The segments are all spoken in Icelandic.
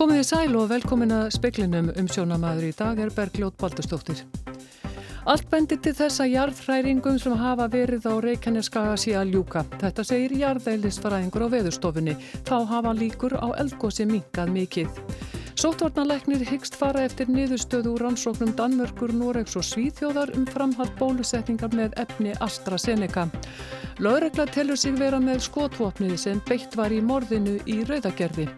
Komið í sæl og velkomin að speklinum um sjónamaður í dag er Bergljót Baldustóttir. Allt bendir til þess að jarðhræringum sem hafa verið á Reykjaneskaga sé að ljúka. Þetta segir jarðeilisfræðingur á veðurstofunni. Þá hafa líkur á eldgósi minkað mikið. Sóttvarnalegnir hyggst fara eftir niðurstöðu úr rannsóknum Danmörkur, Noregs og Svíþjóðar um framhald bólusetningar með efni AstraZeneca. Lauregla telur sig vera með skotvopnið sem beitt var í morðinu í Rauðagerði.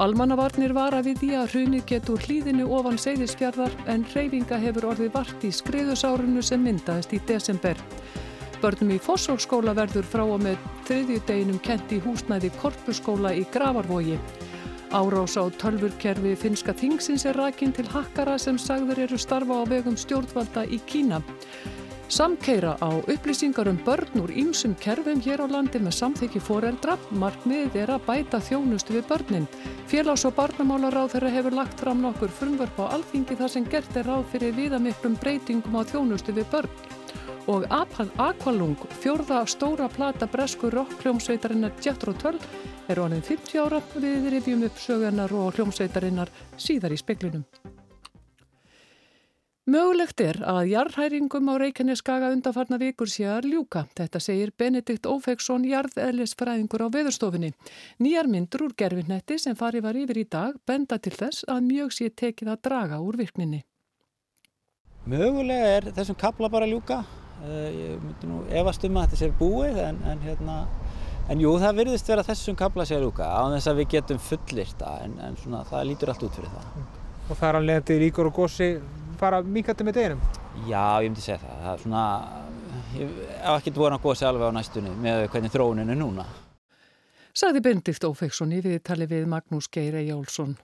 Almannavarnir vara við því að hrunið getur hlýðinu ofan seyðisfjörðar en reyfinga hefur orðið vart í skriðusárunu sem myndaðist í desember. Börnum í Fossókskóla verður frá og með þriðju deginum kent í húsnæði Korpuskóla í Gravarvogi. Árás á tölvurkerfi finska þingsins er rækinn til hakkara sem sagður eru starfa á vegum stjórnvalda í Kína. Samkeira á upplýsingar um börn úr ýmsum kerfum hér á landi með samþykji foreldra. Markmiðið er að bæta þjónustu við börnin. Félags- og barnamálaráð þeirra hefur lagt fram nokkur frumvörp á alþingi þar sem gert er ráð fyrir viðamiklum breytingum á þjónustu við börn. Og Aqualung, fjórða stóra plata bresku rockljómsveitarinnar Jethro Tull er orðin 50 ára við rifjum upp sögurnar og hljómsveitarinnar síðar í speklinum. Mögulegt er að jarðhæringum á Reykjaneskaga undanfarna vikur sé að ljúka. Þetta segir Benedikt Ófeksson, jarðeðlisfræðingur á veðurstofinni. Nýjar myndur úr gerfinnetti sem farið var yfir í dag benda til þess að mjög sé tekið að draga úr virkninni. Mögulega er þessum kapla bara að ljúka. Eh, ég myndi nú efast um að þetta sé búið en, en hérna En jú, það virðist vera þessum kabla sér úka á þess að við getum fullirt það en, en svona, það lítur allt út fyrir það. Og það er alveg að þetta ríkur og gósi fara minkandi með deginum? Já, ég myndi segja það. Það er svona, ég hef ekkert voru að gósi alveg á næstunni með hvernig þróuninu núna. Saði Bendikt Ófeksson í viðtali við Magnús Geir Ejjálsson.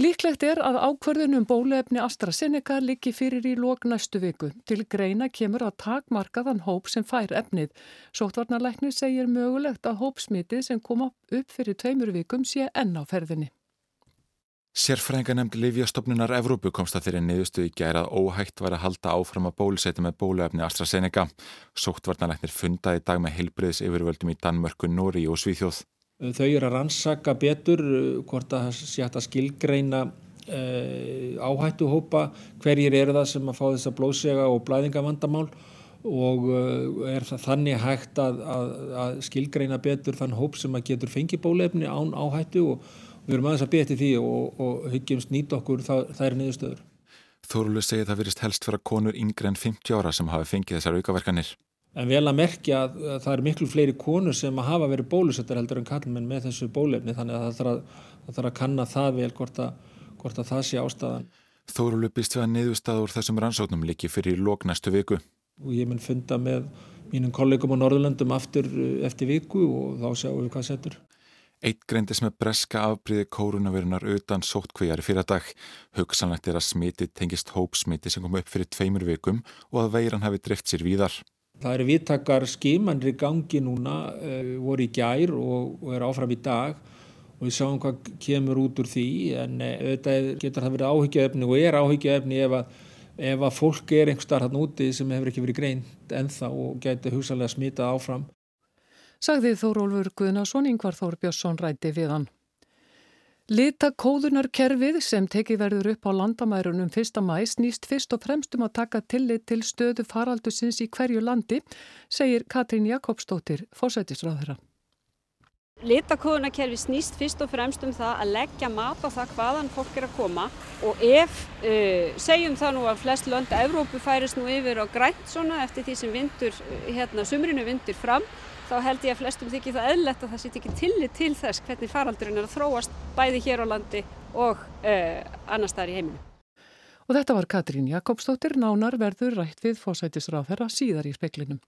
Líklegt er að ákverðunum bólefni AstraZeneca liggi fyrir í lók næstu viku. Til greina kemur að takmarkaðan hóp sem fær efnið. Sóttvarnarleiknir segir mögulegt að hópsmitið sem koma upp fyrir tveimur vikum sé enn á ferðinni. Sérfræðinga nefndi Livjastofnunar Evrópu komst að þeirri niðurstu í gæra að óhægt var að halda áfram að bólusæti með bólefni AstraZeneca. Sóttvarnarleiknir fundaði dag með heilbriðs yfirvöldum í Danmörku, Nóri og Svíþjóð. Þau eru að rannsaka betur uh, hvort að það sé hægt að skilgreina uh, áhættuhópa, hverjir eru það sem að fá þessa blóðsega og blæðingavandamál og uh, er það þannig hægt að, að, að skilgreina betur þann hóp sem að getur fengið bólefni án áhættu og við erum aðeins að beti því og, og hyggjumst nýta okkur það, þær niðurstöður. Þórulu segir það verist helst fyrir konur yngre en 50 ára sem hafi fengið þessar aukaverkanir. En vel að merkja að það er miklu fleiri konur sem að hafa verið bólusettar heldur en kallmenn með þessu bólefni þannig að það þarf að, það þarf að kanna það vel hvort að, hvort að það sé ástæðan. Þóru lupist við að niðurstaður þessum rannsóknum líki fyrir lóknæstu viku. Og ég mun funda með mínum kollegum á Norðurlöndum aftur eh, eftir viku og þá sjáum við hvað setur. Eitt greindis með breska afbríði kórunavirunar utan sóttkvíjar fyrir dag. Hugsanlegt er að smiti tengist hópsmiti sem kom upp fyrir tveimur vikum og að veiran hafi drift sér víðar. Það eru vittakar skimannir í gangi núna, uh, voru í gær og, og er áfram í dag og við sjáum hvað kemur út úr því en uh, auðvitað getur það verið áhyggjaefni og er áhyggjaefni ef að, ef að fólk er einhver starf hann úti sem hefur ekki verið greint ennþá og getur hugsalega smitað áfram. Sagði Þórólfur Guðnason yngvar Þór Björnsson rætti við hann. Litakóðunarkerfið sem tekið verður upp á landamærunum 1. mæ snýst fyrst og fremst um að taka tillit til stöðu faraldusins í hverju landi, segir Katrín Jakobsdóttir, fórsættisráðherra. Litakóðunarkerfið snýst fyrst og fremst um það að leggja mat á það hvaðan fólk er að koma og ef, uh, segjum það nú að flest lönd að Evrópu færis nú yfir á grænt svona eftir því sem vindur, hérna, sumrinu vindur fram, þá held ég að flestum þykir það eðlert að það sýt ekki tillit til þess hvernig faraldurinn er að þróast bæði hér á landi og uh, annar staðar í heiminu. Og þetta var Katrín Jakobsdóttir, nánar verður rætt við fósætisráðherra síðar í speklinum.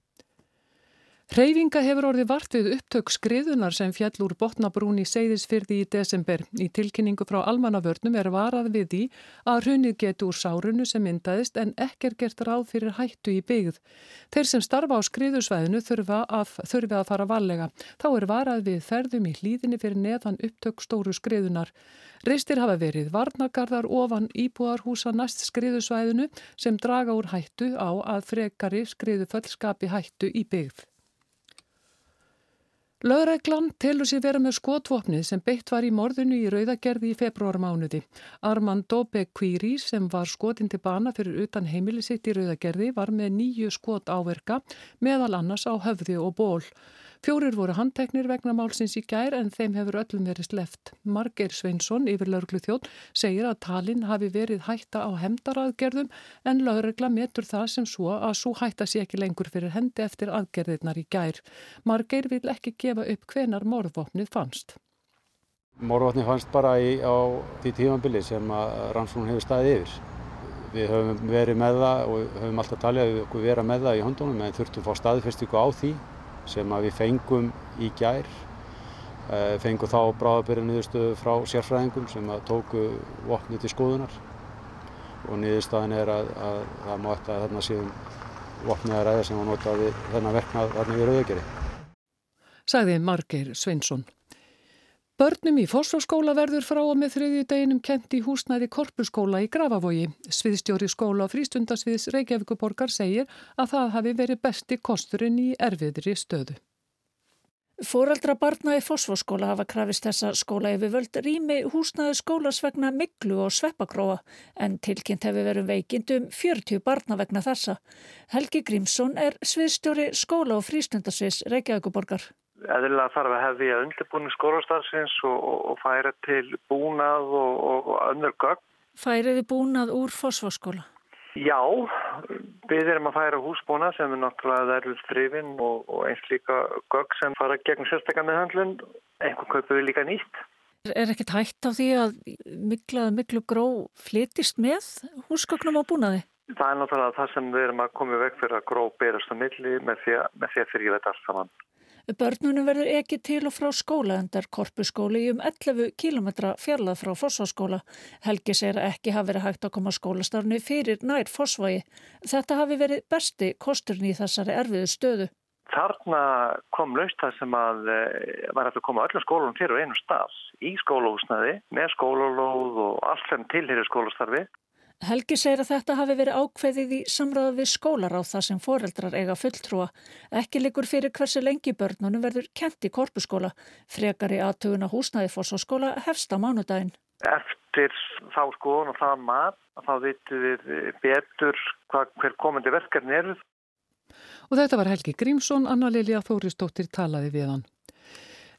Hreyfinga hefur orðið vart við upptök skriðunar sem fjall úr botnabrún í Seyðisfyrði í desember. Í tilkynningu frá almannavörnum er varað við því að hrunið getur úr sárunu sem myndaðist en ekki er gert ráð fyrir hættu í byggð. Þeir sem starfa á skriðusvæðinu þurfa að, þurfi að fara varlega. Þá er varað við ferðum í hlýðinni fyrir neðan upptök stóru skriðunar. Reistir hafa verið varnagarðar ofan íbúarhúsa næst skriðusvæðinu sem draga úr hættu á að frekari skriðuföll skapi hættu í byggð. Lögreglan telur sér vera með skotvopnið sem beitt var í morðinu í Rauðagerði í februarmánuði. Armando Bequiri sem var skotin til bana fyrir utan heimilisitt í Rauðagerði var með nýju skot áverka meðal annars á höfði og ból. Fjórir voru handteknir vegna málsins í gær en þeim hefur öllum verið sleft. Marger Sveinsson yfir lauruglu þjótt segir að talinn hafi verið hætta á hemdaraðgerðum en laurugla metur það sem svo að svo hætta sé ekki lengur fyrir hendi eftir aðgerðirnar í gær. Marger vil ekki gefa upp hvenar morðvopnið fannst. Morðvopnið fannst bara í, á því tímanbili sem rannsókn hefur staðið yfir. Við höfum verið með það og höfum alltaf talið að við vera með það í hondunum en þurftum að fá staðfestingu á því sem við fengum í gær eh, fengum þá bráðabyrja niðurstöðu frá sérfræðingum sem tóku vopni til skoðunar og niðurstaðin er að, að það má að þarna séum vopnið að ræða sem var notað við þennan verknað þarna við Rauðegeri. Sagði Margeir Sveinsson. Börnum í fósfórskóla verður frá og með þriðju deginum kent í húsnæði korpusskóla í Grafavogi. Sviðstjóri skóla og frístundasviðs Reykjavíkuborgar segir að það hafi verið besti kosturinn í erfiðri stöðu. Fóraldra barna í fósfórskóla hafa krafist þessa skóla yfir völd rými húsnæði skólas vegna miklu og sveppakróa en tilkynnt hefur verið veikindum 40 barna vegna þessa. Helgi Grímsson er sviðstjóri skóla og frístundasviðs Reykjavíkuborgar eðlilega þarf að hefja undirbúning skólastarfsins og, og, og færa til búnað og, og önnur gögn. Færiði búnað úr fósfórskóla? Já, við erum að færa húsbúnað sem er náttúrulega erfið þrifin og eins líka gögn sem fara gegn sérstaklega með handlun. Einhvern kaupur við líka nýtt. Er ekkert hægt á því að miklað miklu gró flytist með húsgögnum á búnaði? Það er náttúrulega það sem við erum að koma vekk fyrir að gró berast á milli með því að, með því að fyrir þetta allt saman. Börnunum verður ekki til og frá skóla endar korpuskóli í um 11 km fjarlað frá Fossváskóla. Helgi segir að ekki hafi verið hægt að koma skólastarnu fyrir nær Fossvægi. Þetta hafi verið besti kosturni í þessari erfiðu stöðu. Þarna kom laust það sem að eh, var að koma öllum skólunum fyrir einu stað í skólahúsnaði með skólalóð og allt sem tilherir skólastarfi. Helgi segir að þetta hafi verið ákveðið í samráðu við skólar á það sem foreldrar eiga fulltrúa. Ekki likur fyrir hversu lengi börnunum verður kent í korpuskóla. Frekar í aðtuguna húsnæðifoss og skóla hefst á mánudaginn. Eftir þá skoðun og það mat, þá vitum við betur hvað, hver komandi verkefni eru. Og þetta var Helgi Grímsson, Anna Lilja Þóristóttir talaði við hann.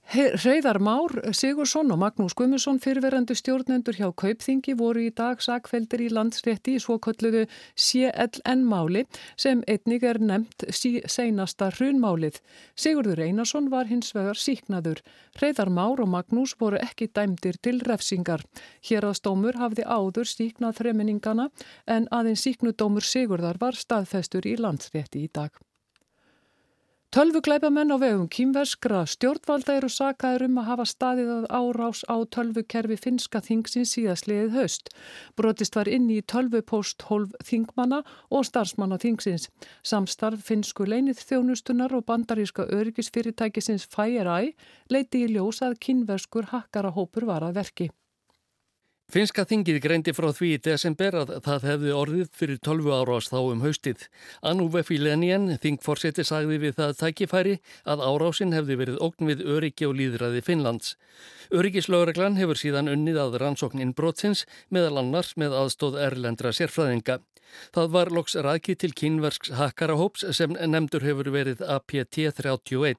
Hreyðar Már Sigursson og Magnús Guðmusson fyrirverandi stjórnendur hjá Kaupþingi voru í dag sakveldir í landsrétti í svokölluðu CLN-máli sem einnig er nefnt sí, seinasta hrunmálið. Sigurður Einarsson var hins vegar síknaður. Hreyðar Már og Magnús voru ekki dæmdir til refsingar. Hér að stómur hafði áður síknað þreminingana en aðeins síknudómur Sigurðar var staðfestur í landsrétti í dag. Tölvuglæpamenn á vegum kýmverskra stjórnvalda eru sakaður um að hafa staðið að árás á tölvukerfi finska þingsins síðasliðið höst. Brotist var inn í tölvupóst hólf þingmanna og starfsmanna þingsins. Samstarf finsku leinið þjónustunar og bandaríska öryggisfyrirtækisins FireEye leiti í ljós að kýmverskur hakkarahópur var að verki. Finska þingið greindi frá því í desember að það hefði orðið fyrir 12 árás þá um haustið. Anúve Filenien, þingforseti, sagði við það tækifæri að árásin hefði verið ógn við öryggi og líðræði Finnlands. Öryggislaureglan hefur síðan unnið að rannsóknin brotsins meðal annars með aðstóð erlendra sérfræðinga. Það var loks ræki til kynversks hakkarahóps sem nefndur hefur verið APT 31.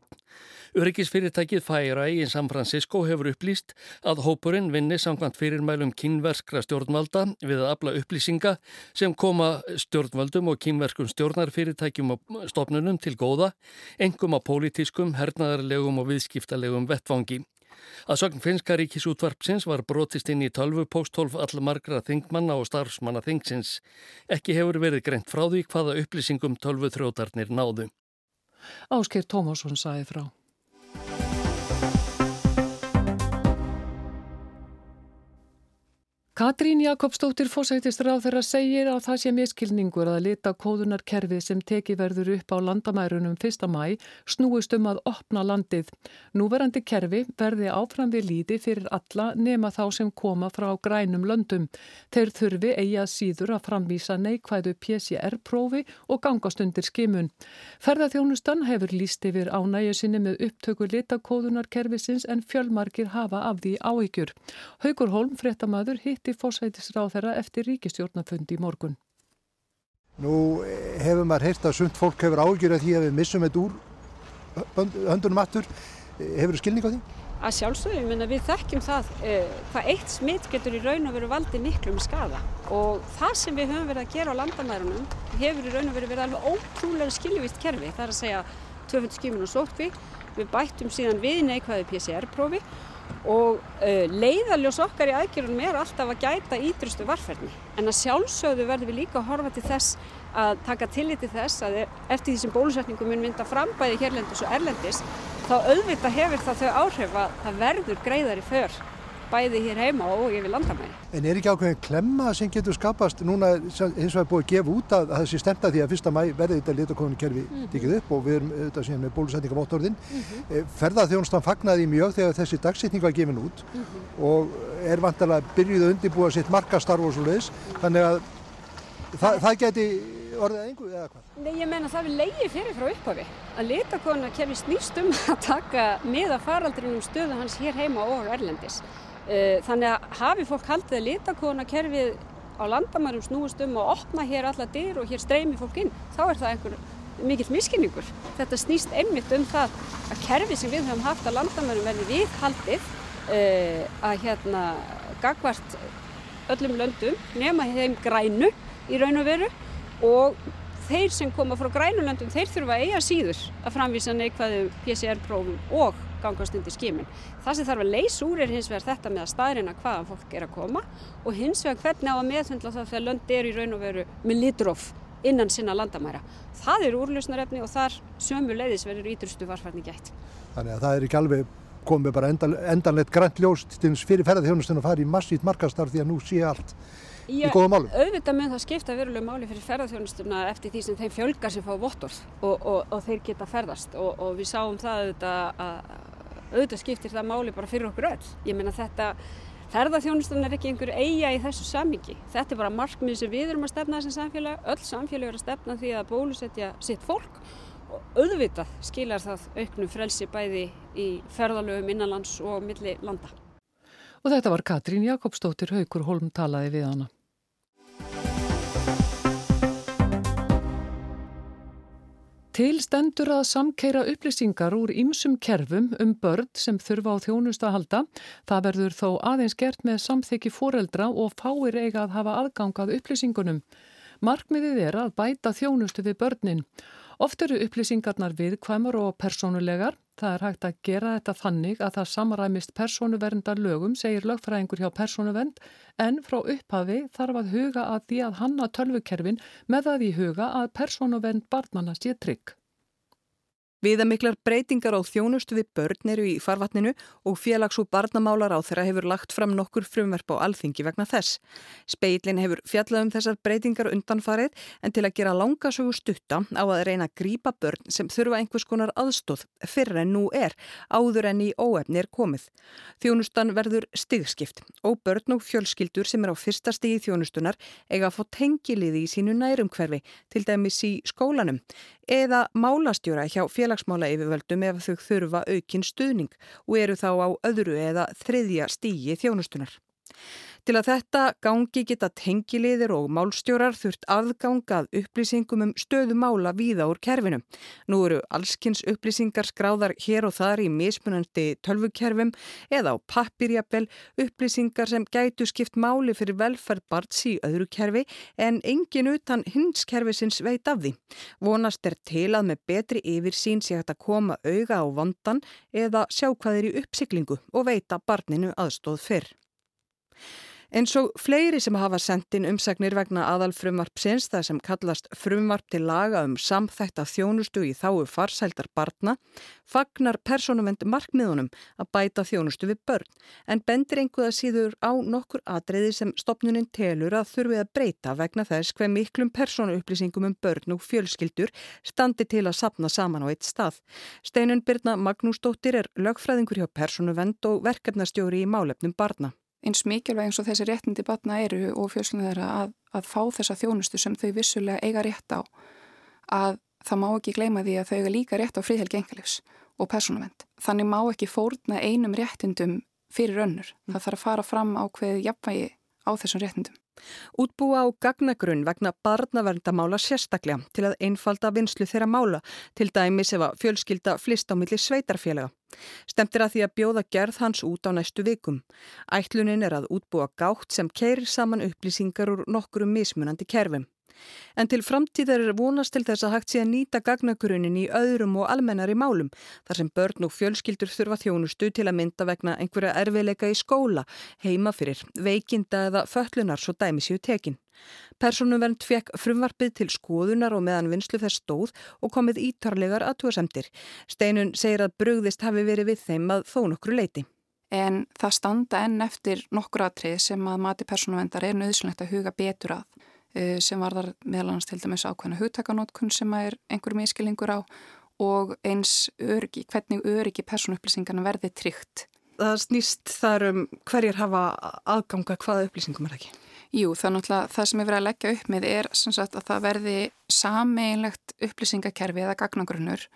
Öryggisfyrirtækið Færa í San Francisco hefur upplýst að hópurinn vinni samkvæmt fyrirmælum kynverskra stjórnvalda við að afla upplýsinga sem koma stjórnvaldum og kynverskum stjórnarfyrirtækjum og stopnunum til góða, engum á pólitískum, hernaðarlegum og viðskiptalegum vettvangi. Að sögn finska ríkisútvarpsins var brotist inn í tölvu póstólf allmargra þingmanna og starfsmanna þingsins. Ekki hefur verið greint frá því hvaða upplýsingum tölvu þrótarnir náðu. Ásker Tómasson saði frá. Thank you. Katrín Jakobsdóttir fósættistur á þeirra segir að það sé miskilningur að lita kóðunarkerfið sem teki verður upp á landamærunum 1. mæ snúist um að opna landið. Núverandi kerfi verði áfram við líði fyrir alla nema þá sem koma frá grænum löndum. Þeir þurfi eigi að síður að framvísa neikvæðu PCR-prófi og gangast undir skimun. Ferðarþjónustan hefur líst yfir ánægju sinni með upptöku lita kóðunarkerfisins en fjölmarkir hafa af því áhyggjur. Haugur Holm, fréttamaður, hitt hitti fósætisráð þeirra eftir ríkistjórnafundi í morgun. Nú hefur maður heyrt að sumt fólk hefur ágjur að því að við missum þetta úr höndunum aftur. Hefur þú skilning á því? Að sjálfsögum, ég menna við þekkjum það eh, hvað eitt smitt getur í raun og veru valdi miklum skada og það sem við höfum verið að gera á landamærunum hefur í raun og veru verið alveg ótrúlega skilvíst kerfi. Það er að segja 200 skímun og sótkví, við bættum síðan við neikvæði PCR-prófi og uh, leiðaljós okkar í aðgjörunum er alltaf að gæta ídrustu varferðni en að sjálfsögðu verðum við líka að horfa til þess að taka tilliti þess að eftir því sem bólusetningum mun mynda frambæði hérlendis og erlendis þá auðvitað hefur það þau áhrif að það verður greiðar í för bæði hér heima og yfir landamæri. En er ekki ákveðin klemma sem getur skapast núna eins og er búið að gefa út að það sé stemta því að fyrsta mæ verði þetta litakonu kerfi mm -hmm. tikið upp og við erum þetta síðan með bólusetninga vottorðin. Mm -hmm. Ferðarþjónustan fagnaði mjög þegar þessi dagsetning var gefin út mm -hmm. og er vantilega byrjuð að undirbúa sitt markastarf og svo leiðis þannig að það, það geti orðið einhverju eða hvað? Nei, ég menna það við leiði fyrir frá upphafi að litakona kerfi snýst um að taka miða faraldrinum stöðu hans hér heima og erlendis. Eh, þannig að hafi fólk haldið að litakóðunarkerfið á landamærum snúist um að opna hér alla dyr og hér streymi fólk inn, þá er það einhver mikill miskinningur. Þetta snýst einmitt um það að kerfi sem við höfum haft á landamærum verði við haldið uh, að hérna gagvart öllum löndum nema þeim grænu í raun og veru og þeir sem koma frá grænulöndum þeir þurfa eiga síður að framvísa neikvæðu PCR-prófum og gangast undir skimin. Það sem þarf að leysa úr er hins vegar þetta með að staðrina hvaðan fólk er að koma og hins vegar hvernig á að meðfundla það þegar lönd er í raun og veru með litróf innan sinna landamæra. Það eru úrlösnarefni og þar sömu leiðis verður ítrustu varfarni gætt. Þannig að það er ekki alveg komið bara endan, endanlegt grænt ljóst fyrir ferðarþjónustun að fara í massít markastar því að nú sé allt Já, í góða málum. Auðvitað með það skipta veruleg máli fyrir ferðarþjónustuna eftir því sem þeim fjölgar sem fá vottorð og, og, og þeir geta ferðast og, og við sáum það auðvitað að auðvitað skiptir það máli bara fyrir okkur öll. Ég meina þetta, ferðarþjónustan er ekki einhver eiga í þessu samingi. Þetta er bara markmið sem við erum að stefna þessum samfélag. Öll samfélag er að stefna því að bólusetja sitt fólk og auðvitað skilar það auknum frelsi bæði í ferðalöfum innanlands og milli landa. Og þetta var Katrín Jakobsdóttir Haugur Holm talaði við hana. Til stendur að samkeira upplýsingar úr ýmsum kerfum um börn sem þurfa á þjónustu að halda. Það verður þó aðeins gert með samþykki fóreldra og fáir eiga að hafa aðgangað upplýsingunum. Markmiðið er að bæta þjónustu við börnin. Oft eru upplýsingarnar viðkvæmur og persónulegar. Það er hægt að gera þetta þannig að það samaræmist persónuverndar lögum, segir lögfræðingur hjá persónuvernd, en frá upphafi þarf að huga að því að hanna tölvukerfin með að því huga að persónuvernd barnana sé trygg. Viðamiklar breytingar á þjónustu við börn eru í farvatninu og félags- og barnamálar á þeirra hefur lagt fram nokkur frumverf á alþingi vegna þess. Speilin hefur fjallað um þessar breytingar undanfarið en til að gera langasögu stutta á að reyna að grípa börn sem þurfa einhvers konar aðstóð fyrir en nú er, áður en í óefni er komið. Þjónustan verður stigskipt og börn og fjölskyldur sem er á fyrsta stigi þjónustunar eiga að fá tengiliði í sínu nærumhverfi, til dæmis í skólanum eða málastjóra hjá félagsmála yfirvöldum ef þau þurfa aukinn stuðning og eru þá á öðru eða þriðja stígi þjónustunar. Til að þetta gangi geta tengiliðir og málstjórar þurft aðgangað upplýsingum um stöðu mála víða úr kerfinu. Nú eru allskynns upplýsingar skráðar hér og þar í mismunandi tölvukerfum eða á pappirjapel upplýsingar sem gætu skipt máli fyrir velferð barns í öðru kerfi en engin utan hins kerfisins veit af því. Vonast er til að með betri yfir sín sé hægt að koma auga á vandan eða sjá hvað er í uppsiklingu og veita barninu aðstóð fyrr. Eins og fleiri sem hafa sendin umsagnir vegna aðal frumvarpsins það sem kallast frumvarp til laga um samþætta þjónustu í þáu farsældar barna fagnar personumend markmiðunum að bæta þjónustu við börn en bendir einhverja síður á nokkur atriði sem stopnunin telur að þurfi að breyta vegna þess hver miklum personuupplýsingum um börn og fjölskyldur standi til að sapna saman á eitt stað. Steinun Birna Magnúsdóttir er lögfræðingur hjá personuvend og verkefnastjóri í málefnum barna eins mikilvæg eins og þessi réttindi batna eru og fjölslunar þeirra að, að fá þessa þjónustu sem þau vissulega eiga rétt á að það má ekki gleyma því að þau eiga líka rétt á fríðhelgi engalifs og persónavend. Þannig má ekki fórna einum réttindum fyrir önnur. Mm. Það þarf að fara fram á hverju jafnvægi á þessum réttindum. Útbúa á gagnagrunn vegna barnaverndamála sérstaklega til að einfalda vinslu þeirra mála til dæmis ef að fjölskylda flist á milli sveitarfélaga. Stemtir að því að bjóða gerð hans út á næstu vikum. Ætlunin er að útbúa gátt sem keirir saman upplýsingar úr nokkurum mismunandi kerfum. En til framtíðar er vonast til þess að hægt sé að nýta gagnakurunin í öðrum og almennari málum þar sem börn og fjölskyldur þurfa þjónustu til að mynda vegna einhverja erfiðleika í skóla, heima fyrir, veikinda eða föllunar svo dæmi séu tekin. Personuvernd fekk frumvarpið til skoðunar og meðan vinslu þess stóð og komið ítarlegar aðtúasemtir. Steinun segir að brugðist hafi verið við þeim að þó nokkru leiti. En það standa enn eftir nokkur aðtrið sem að mati personuverndar er nöðsynlegt að huga betur að. Eh, sem varðar meðal annars til dæmis ákveðna hugtakanótkun sem er einhverjum ískilingur á og eins öryggi, hvernig öryggi persónuupplýsingarna verði tryggt. Það snýst þar um hverjir hafa aðganga hvaða upplýsingum er ekki? Jú, það er náttúrulega það sem ég verið að leggja upp með er sagt, að það verði sameinlegt upplýsingakerfi eða gagnagrunnur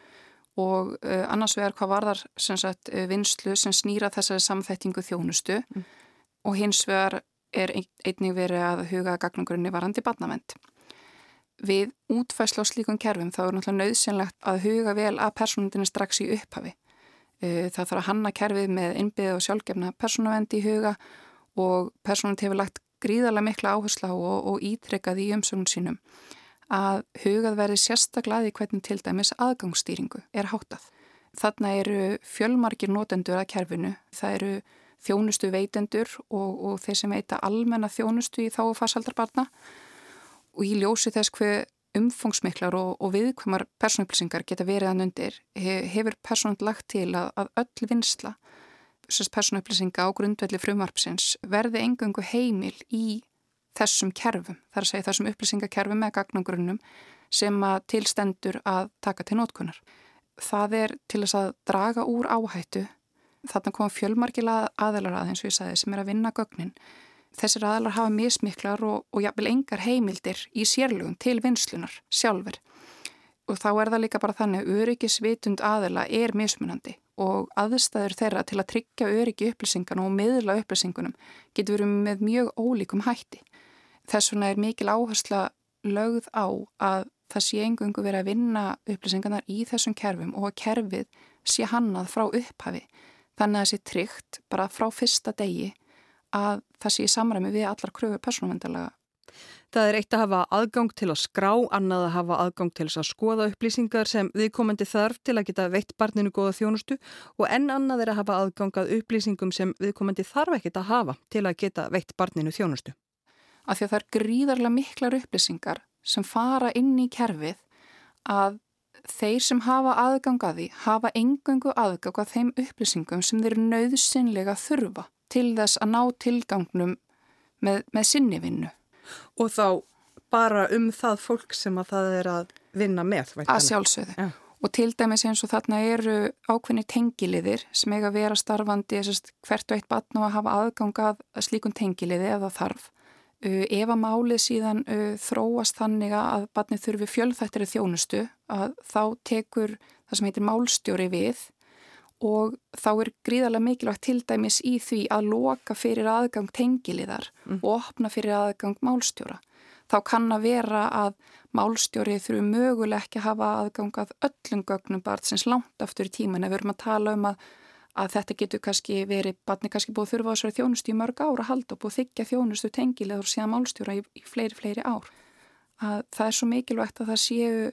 og uh, annars vegar hvað varðar sagt, vinslu sem snýra þessari samþættingu þjónustu mm. og hins vegar er einnig verið að huga gagnungrunni varandi barnavend. Við útfæsla á slíkum kerfum þá er náttúrulega nöðsynlegt að huga vel að personundinu strax í upphafi. Það þarf að hanna kerfið með innbyggð og sjálfgefna personavend í huga og personund hefur lagt gríðarlega mikla áherslu á og, og ítrekkað í umsögnum sínum að hugað verði sérstaklega í hvernig til dæmis aðgangsstýringu er háttað. Þarna eru fjölmarkir notendur að kerfinu, það eru þjónustu veitendur og, og þeir sem veita almenna þjónustu í þá farsaldarbarna og í ljósi þess hver umfangsmiklar og, og viðkvæmar persónuupplýsingar geta verið að nundir hefur persónund lagt til að, að öll vinsla persónuupplýsinga á grundvelli frumvarpsins verði engangu heimil í þessum kerfum, þar að segja þessum upplýsingakerfum með gagnangrunnum sem að tilstendur að taka til nótkunar. Það er til þess að draga úr áhættu Þarna koma fjölmarkila aðelar að eins og ég sagði sem er að vinna gögnin. Þessir aðelar hafa mismiklar og, og jafnvel engar heimildir í sérlugum til vinslunar sjálfur. Og þá er það líka bara þannig að öryggisvitund aðela er mismunandi og aðstæður þeirra til að tryggja öryggi upplýsingan og miðla upplýsingunum getur verið með mjög ólíkum hætti. Þess vegna er mikil áhersla lögð á að það sé engungu verið að vinna upplýsingarnar í þessum kerfum og að kerfið sé hannað frá upphafi þannig að það sé tryggt bara frá fyrsta degi að það sé í samræmi við allar kröfu persónuvendalega. Það er eitt að hafa aðgang til að skrá, annað að hafa aðgang til að skoða upplýsingar sem viðkomandi þarf til að geta veitt barninu góða þjónustu og enn annað er að hafa aðgang að upplýsingum sem viðkomandi þarf ekkit að hafa til að geta veitt barninu þjónustu. Af því að það er gríðarlega miklar upplýsingar sem fara inn í kerfið að þeir sem hafa aðgangaði hafa engungu aðgang að þeim upplýsingum sem þeir nöðsynlega þurfa til þess að ná tilgangnum með, með sinni vinnu. Og þá bara um það fólk sem að það er að vinna með? Að sjálfsögðu. Ja. Og til dæmis eins og þarna eru ákveðni tengiliðir sem eiga að vera starfandi hvert og eitt batn og að hafa aðgangað slíkun tengiliði eða þarf. Uh, ef að málið síðan uh, þróast þannig að barnið þurfi fjölþættiri þjónustu að þá tekur það sem heitir málstjóri við og þá er gríðarlega mikilvægt til dæmis í því að loka fyrir aðgang tengiliðar mm. og opna fyrir aðgang málstjóra. Þá kann að vera að málstjóri þurfu möguleg ekki að hafa aðgang að öllum gögnum barnsins langt aftur í tíman ef við erum að tala um að að þetta getur kannski verið, barni kannski búið þurfa á þessari þjónustu í mörg ára halda og búið þykja þjónustu tengilegur síðan málstjóra í, í fleiri, fleiri ár. Að það er svo mikilvægt að það séu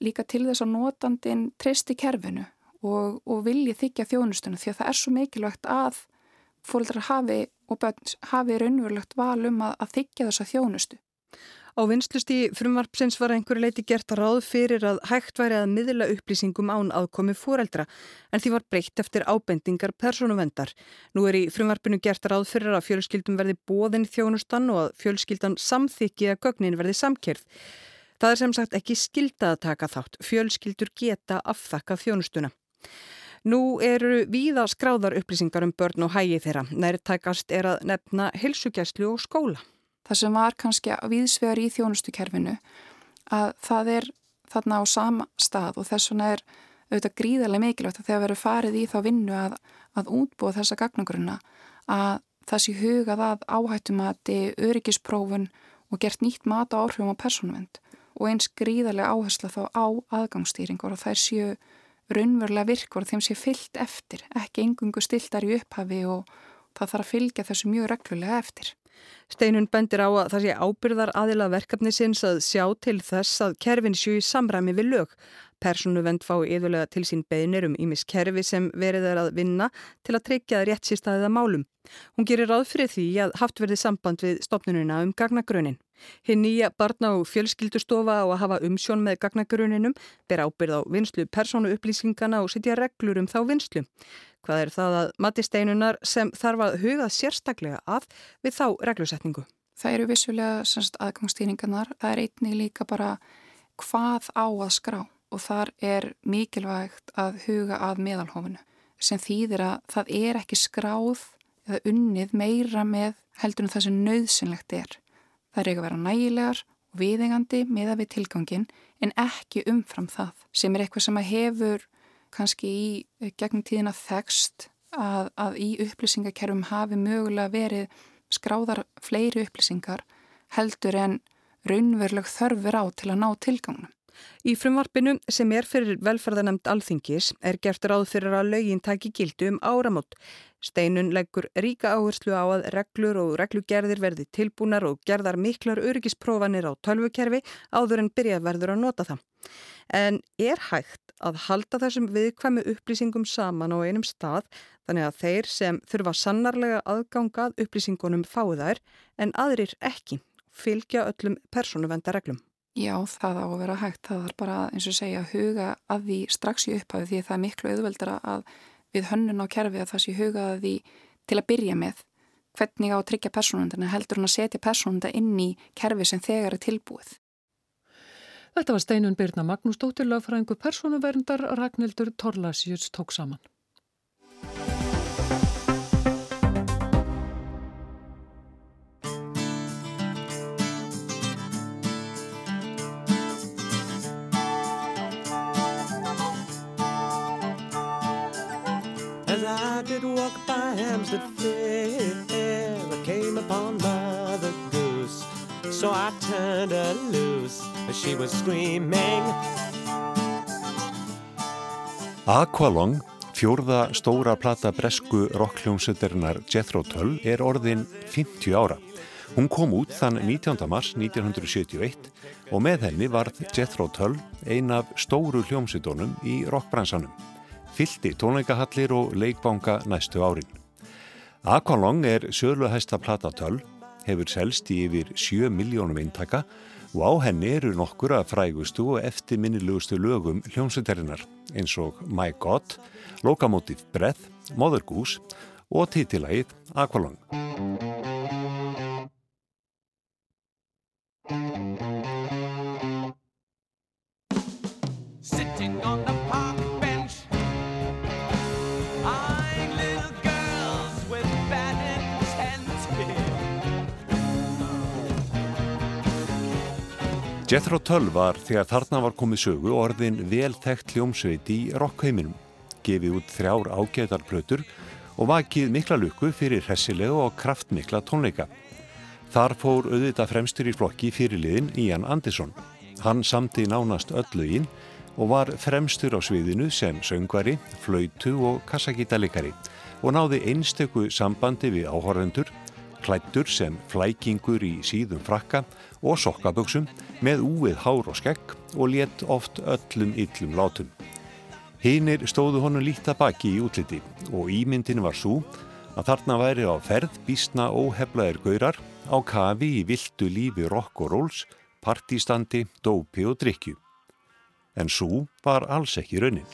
líka til þess að notandin treysti kerfinu og, og vilji þykja þjónustuna því að það er svo mikilvægt að fólkdrar hafi og börn hafi raunverulegt val um að, að þykja þessa þjónustu. Á vinslusti frumvarpsins var einhverju leiti gert ráð fyrir að hægt væri að miðla upplýsingum án aðkomi fóreldra en því var breytt eftir ábendingar persónuvendar. Nú er í frumvarpinu gert ráð fyrir að fjölskyldum verði bóðin þjónustan og að fjölskyldan samþykki að gögnin verði samkerð. Það er sem sagt ekki skilda að taka þátt. Fjölskyldur geta afþakka þjónustuna. Nú eru víða skráðar upplýsingar um börn og hægi þeirra. Nærtækast er að nefna hilsugjæslu og skóla það sem var kannski viðsvegar í þjónustukerfinu að það er þarna á sama stað og þess vegna er auðvitað gríðarlega mikilvægt að þegar verður farið í þá vinnu að, að útbúa þessa gagnaguruna að það sé hugað að áhættumati, öryggisprófun og gert nýtt mat á áhrifum á persónuvend og eins gríðarlega áhersla þá á aðgangsstýringur og þær séu raunverulega virkur og þeim sé fyllt eftir, ekki engungu stiltar í upphafi og það þarf að fylgja þessu mjög reglulega eftir. Steinun bendir á að það sé ábyrðar aðila verkefni sinns að sjá til þess að kerfin sjú í samræmi við lög. Persónuvend fá yfirlega til sín beinir um ímis kerfi sem verið er að vinna til að tryggja rétt sístaðiða málum. Hún gerir ráð fyrir því að haft verði samband við stopnununa um gagnagrönin. Hinn nýja barna og fjölskyldustofa á að hafa umsjón með gagnagröninum ber ábyrð á vinslu persónu upplýsingana og setja reglur um þá vinslu. Hvað er það að mati steinunar sem þarf að hugað sérstaklega að við þá reglusetningu? Það eru vissulega aðgangsstýringarnar. Það er einnig líka bara hvað á að skrá og þar er mikilvægt að huga að meðalhófinu sem þýðir að það er ekki skráð eða unnið meira með heldur en það sem nöðsynlegt er. Það er ekki að vera nægilegar og viðengandi með að við tilgangin en ekki umfram það sem er eitthvað sem að hefur kannski í gegnum tíðina þekst að, að í upplýsingakerfum hafi mögulega verið skráðar fleiri upplýsingar heldur en raunveruleg þörfur á til að ná tilgangnum. Í frumvarpinu sem er fyrir velferðanemt alþingis er gert ráð fyrir að lögin taki gildu um áramót. Steinun leggur ríka áherslu á að reglur og reglugerðir verði tilbúnar og gerðar miklar öryggisprófanir á tölvukerfi áður en byrja verður að nota það. En er hægt að halda þessum viðkvæmu upplýsingum saman á einum stað þannig að þeir sem þurfa sannarlega aðgangað upplýsingunum fái þær en aðrir ekki fylgja öllum persónuvendareglum. Já, það á að vera hægt. Það er bara eins og segja að huga að því strax í upphafi því það er miklu auðveldara að við hönnun á kerfi að það sé huga að því til að byrja með hvernig á að tryggja persónundina heldur hann að setja persónunda inn í kerfi sem þegar er tilbúið. Þetta var Steinun Birna Magnúsdóttir, lögfræðingu persónuverndar Ragnhildur Torlasjurs tók saman. As I did walk by Hampstead Fair, I came upon Mother Goose, so I turned her loose. She was screaming Aqualong, fjórða stóra plata bresku rockljónsuturinnar Jethro Tull er orðin 50 ára. Hún kom út þann 19. mars 1971 og með henni varð Jethro Tull ein af stóru hljómsutónum í rockbransanum. Fylti tónleikahallir og leikbánga næstu árin. Aqualong er söluhæsta plata Tull, hefur selst í yfir 7 miljónum eintaka og á henni eru nokkur að frægustu og eftirminnilegustu lögum hljómsveitarinnar eins og My God, Locomotive Breath, Mother Goose og títilægið Aqualung. Jethro Tull var þegar þarna var komið sögu orðin vel þekkt hljómsveit í rockheiminum, gefið út þrjár ágæðarplötur og vakið mikla lukku fyrir hressilegu og kraftmikla tónleika. Þar fór auðvitað fremstur í flokki fyrirliðin Ian Anderson. Hann samti nánast ölluginn og var fremstur á sviðinu sem söngvari, flautu og kassagítalikari og náði einstöku sambandi við áhorrendur, klættur sem flækingur í síðum frakka og sokkaböksum með úið hár og skegg og létt oft öllum yllum látum. Hinnir stóðu honum líta baki í útliti og ímyndin var svo að þarna væri á ferð bísna óheflaðir gaurar á kafi í viltu lífi rock og rolls, partistandi, dópi og drikju. En svo var alls ekki raunin.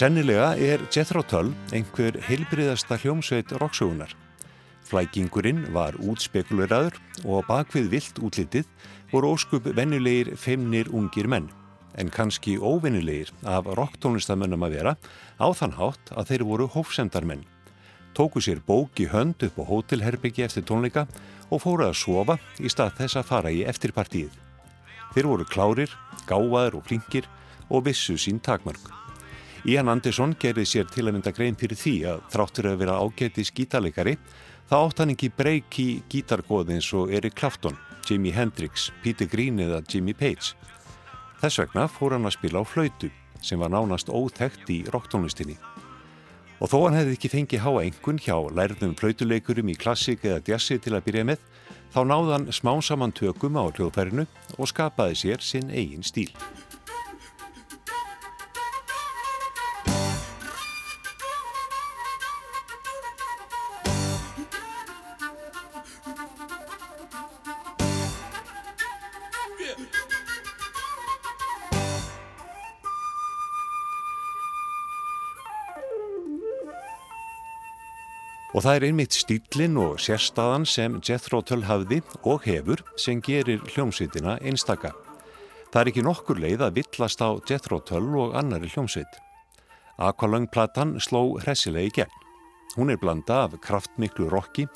Sennilega er Jethro Tull einhver heilbriðasta hljómsveit roksögunar. Flækingurinn var útspekuleraður og bakvið vilt útlitið voru óskup vennulegir feimnir ungir menn, en kannski óvennulegir af rocktónlistamönnum að vera á þann hátt að þeir voru hófsendarmenn. Tóku sér bók í hönd upp á hótelherbyggi eftir tónleika og fóru að sofa í stað þess að fara í eftirpartíð. Þeir voru klárir, gáðar og flinkir og vissu sín takmörg. Ian Anderson gerði sér til að mynda grein fyrir því að þráttur að vera ágætis gítarleikari þá átt hann ekki breyk í gítargóð eins og Eric Clapton, Jimi Hendrix, Peter Green eða Jimmy Page. Þess vegna fór hann að spila á flautu sem var nánast óþægt í rocktónlistinni. Og þó hann hefði ekki fengið háa engun hjá lærðum flautuleikurum í klassik eða djassi til að byrja með, þá náðan smá saman tökum á hljóðfærinu og skapaði sér sinn eigin stíl. Og það er einmitt stílinn og sérstaðan sem Jethro Tull hafði og hefur sem gerir hljómsveitina einstaka. Það er ekki nokkur leið að villast á Jethro Tull og annari hljómsveit. Aqualung-platan sló hressilega í gegn. Hún er blanda af kraftmiklu rocki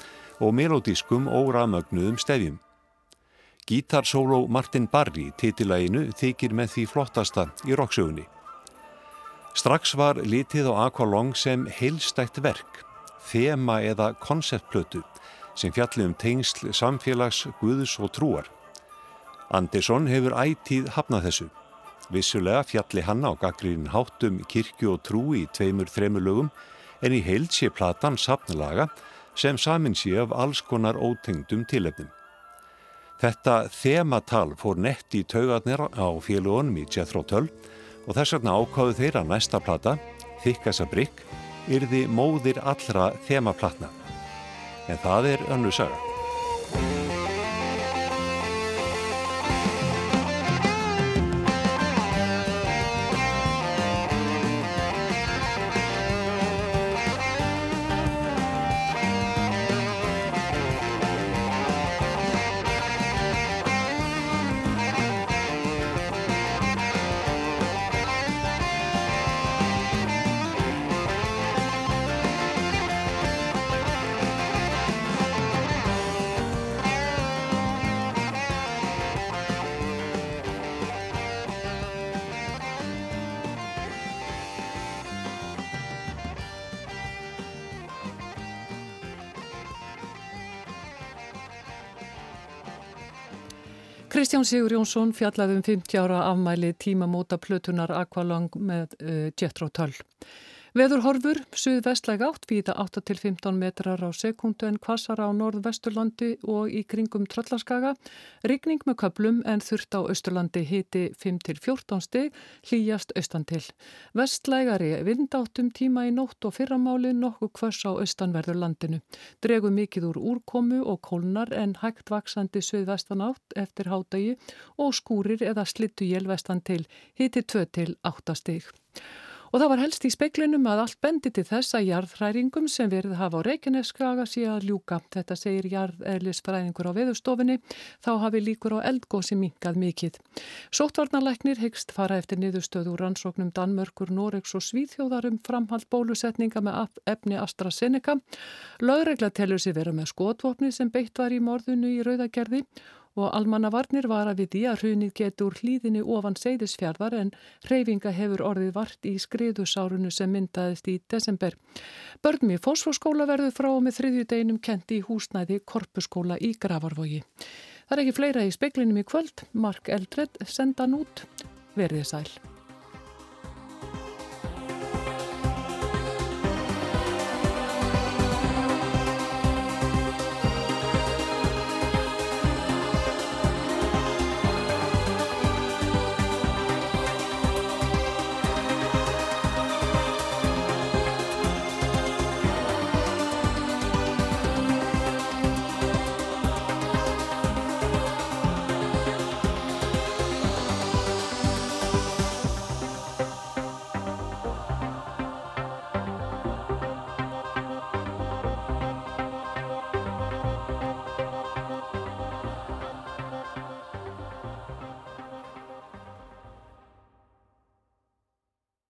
og melodískum og ramögnuðum stefjum. Gítarsóló Martin Barry titilæginu þykir með því flottasta í rocksögunni. Strax var litið á Aqualung sem heilstætt verk þema eða konceptplötu sem fjalli um tengsl samfélags, guðus og trúar. Andersson hefur ætíð hafnað þessu. Vissulega fjalli hann á gaggrínin háttum kirkju og trú í tveimur þremur lögum en í heild sé platan sapnalaga sem samin sé af alls konar ótengdum tilefnum. Þetta þematal fór nett í taugarnir á félagunum í Jethro Tull og þess vegna ákáðu þeir að næsta plata, Þykkasa Brygg, yrði móðir allra þemaplatna. En það er önnu saga. Kristján Sigur Jónsson fjallaði um 50 ára afmæli tímamóta plötunar Aqualung með uh, Jethro Tull. Veður horfur, suðvestlæg átt, víta 8-15 metrar á sekundu en kvassara á norðvesturlandi og í kringum Tröllaskaga. Rigning með köplum en þurft á austurlandi hiti 5-14 stig, hlýjast austan til. Vestlægari vindáttum tíma í nótt og fyrramáli nokkuð hvers á austanverður landinu. Dregu mikið úr úrkomu og kólnar en hægt vaksandi suðvestan átt eftir hádagi og skúrir eða slittu jélvestan til hiti 2-8 stig. Og það var helst í speiklinum að allt bendi til þess að jarðhræringum sem verið hafa á Reykjaneskaga sé að ljúka. Þetta segir jarðeðlisfræðingur á veðurstofinni, þá hafi líkur á eldgósi minkað mikið. Sóttvarnarleiknir hegst fara eftir niðurstöðu rannsóknum Danmörkur, Noregs og Svíþjóðarum framhald bólusetninga með efni AstraZeneca. Lögregla telur sér vera með skotvopni sem beitt var í morðunu í Rauðagerði og almannavarnir var að við því að hrunið getur hlýðinni ofan seyðisfjörðar en reyfinga hefur orðið vart í skriðusárunu sem myndaðist í desember. Börnum í fósfórskóla verður frá með þriðju deginum kendi í húsnæði korpuskóla í Gravarvogi. Það er ekki fleira í speklinum í kvöld. Mark Eldred senda nút. Verðið sæl.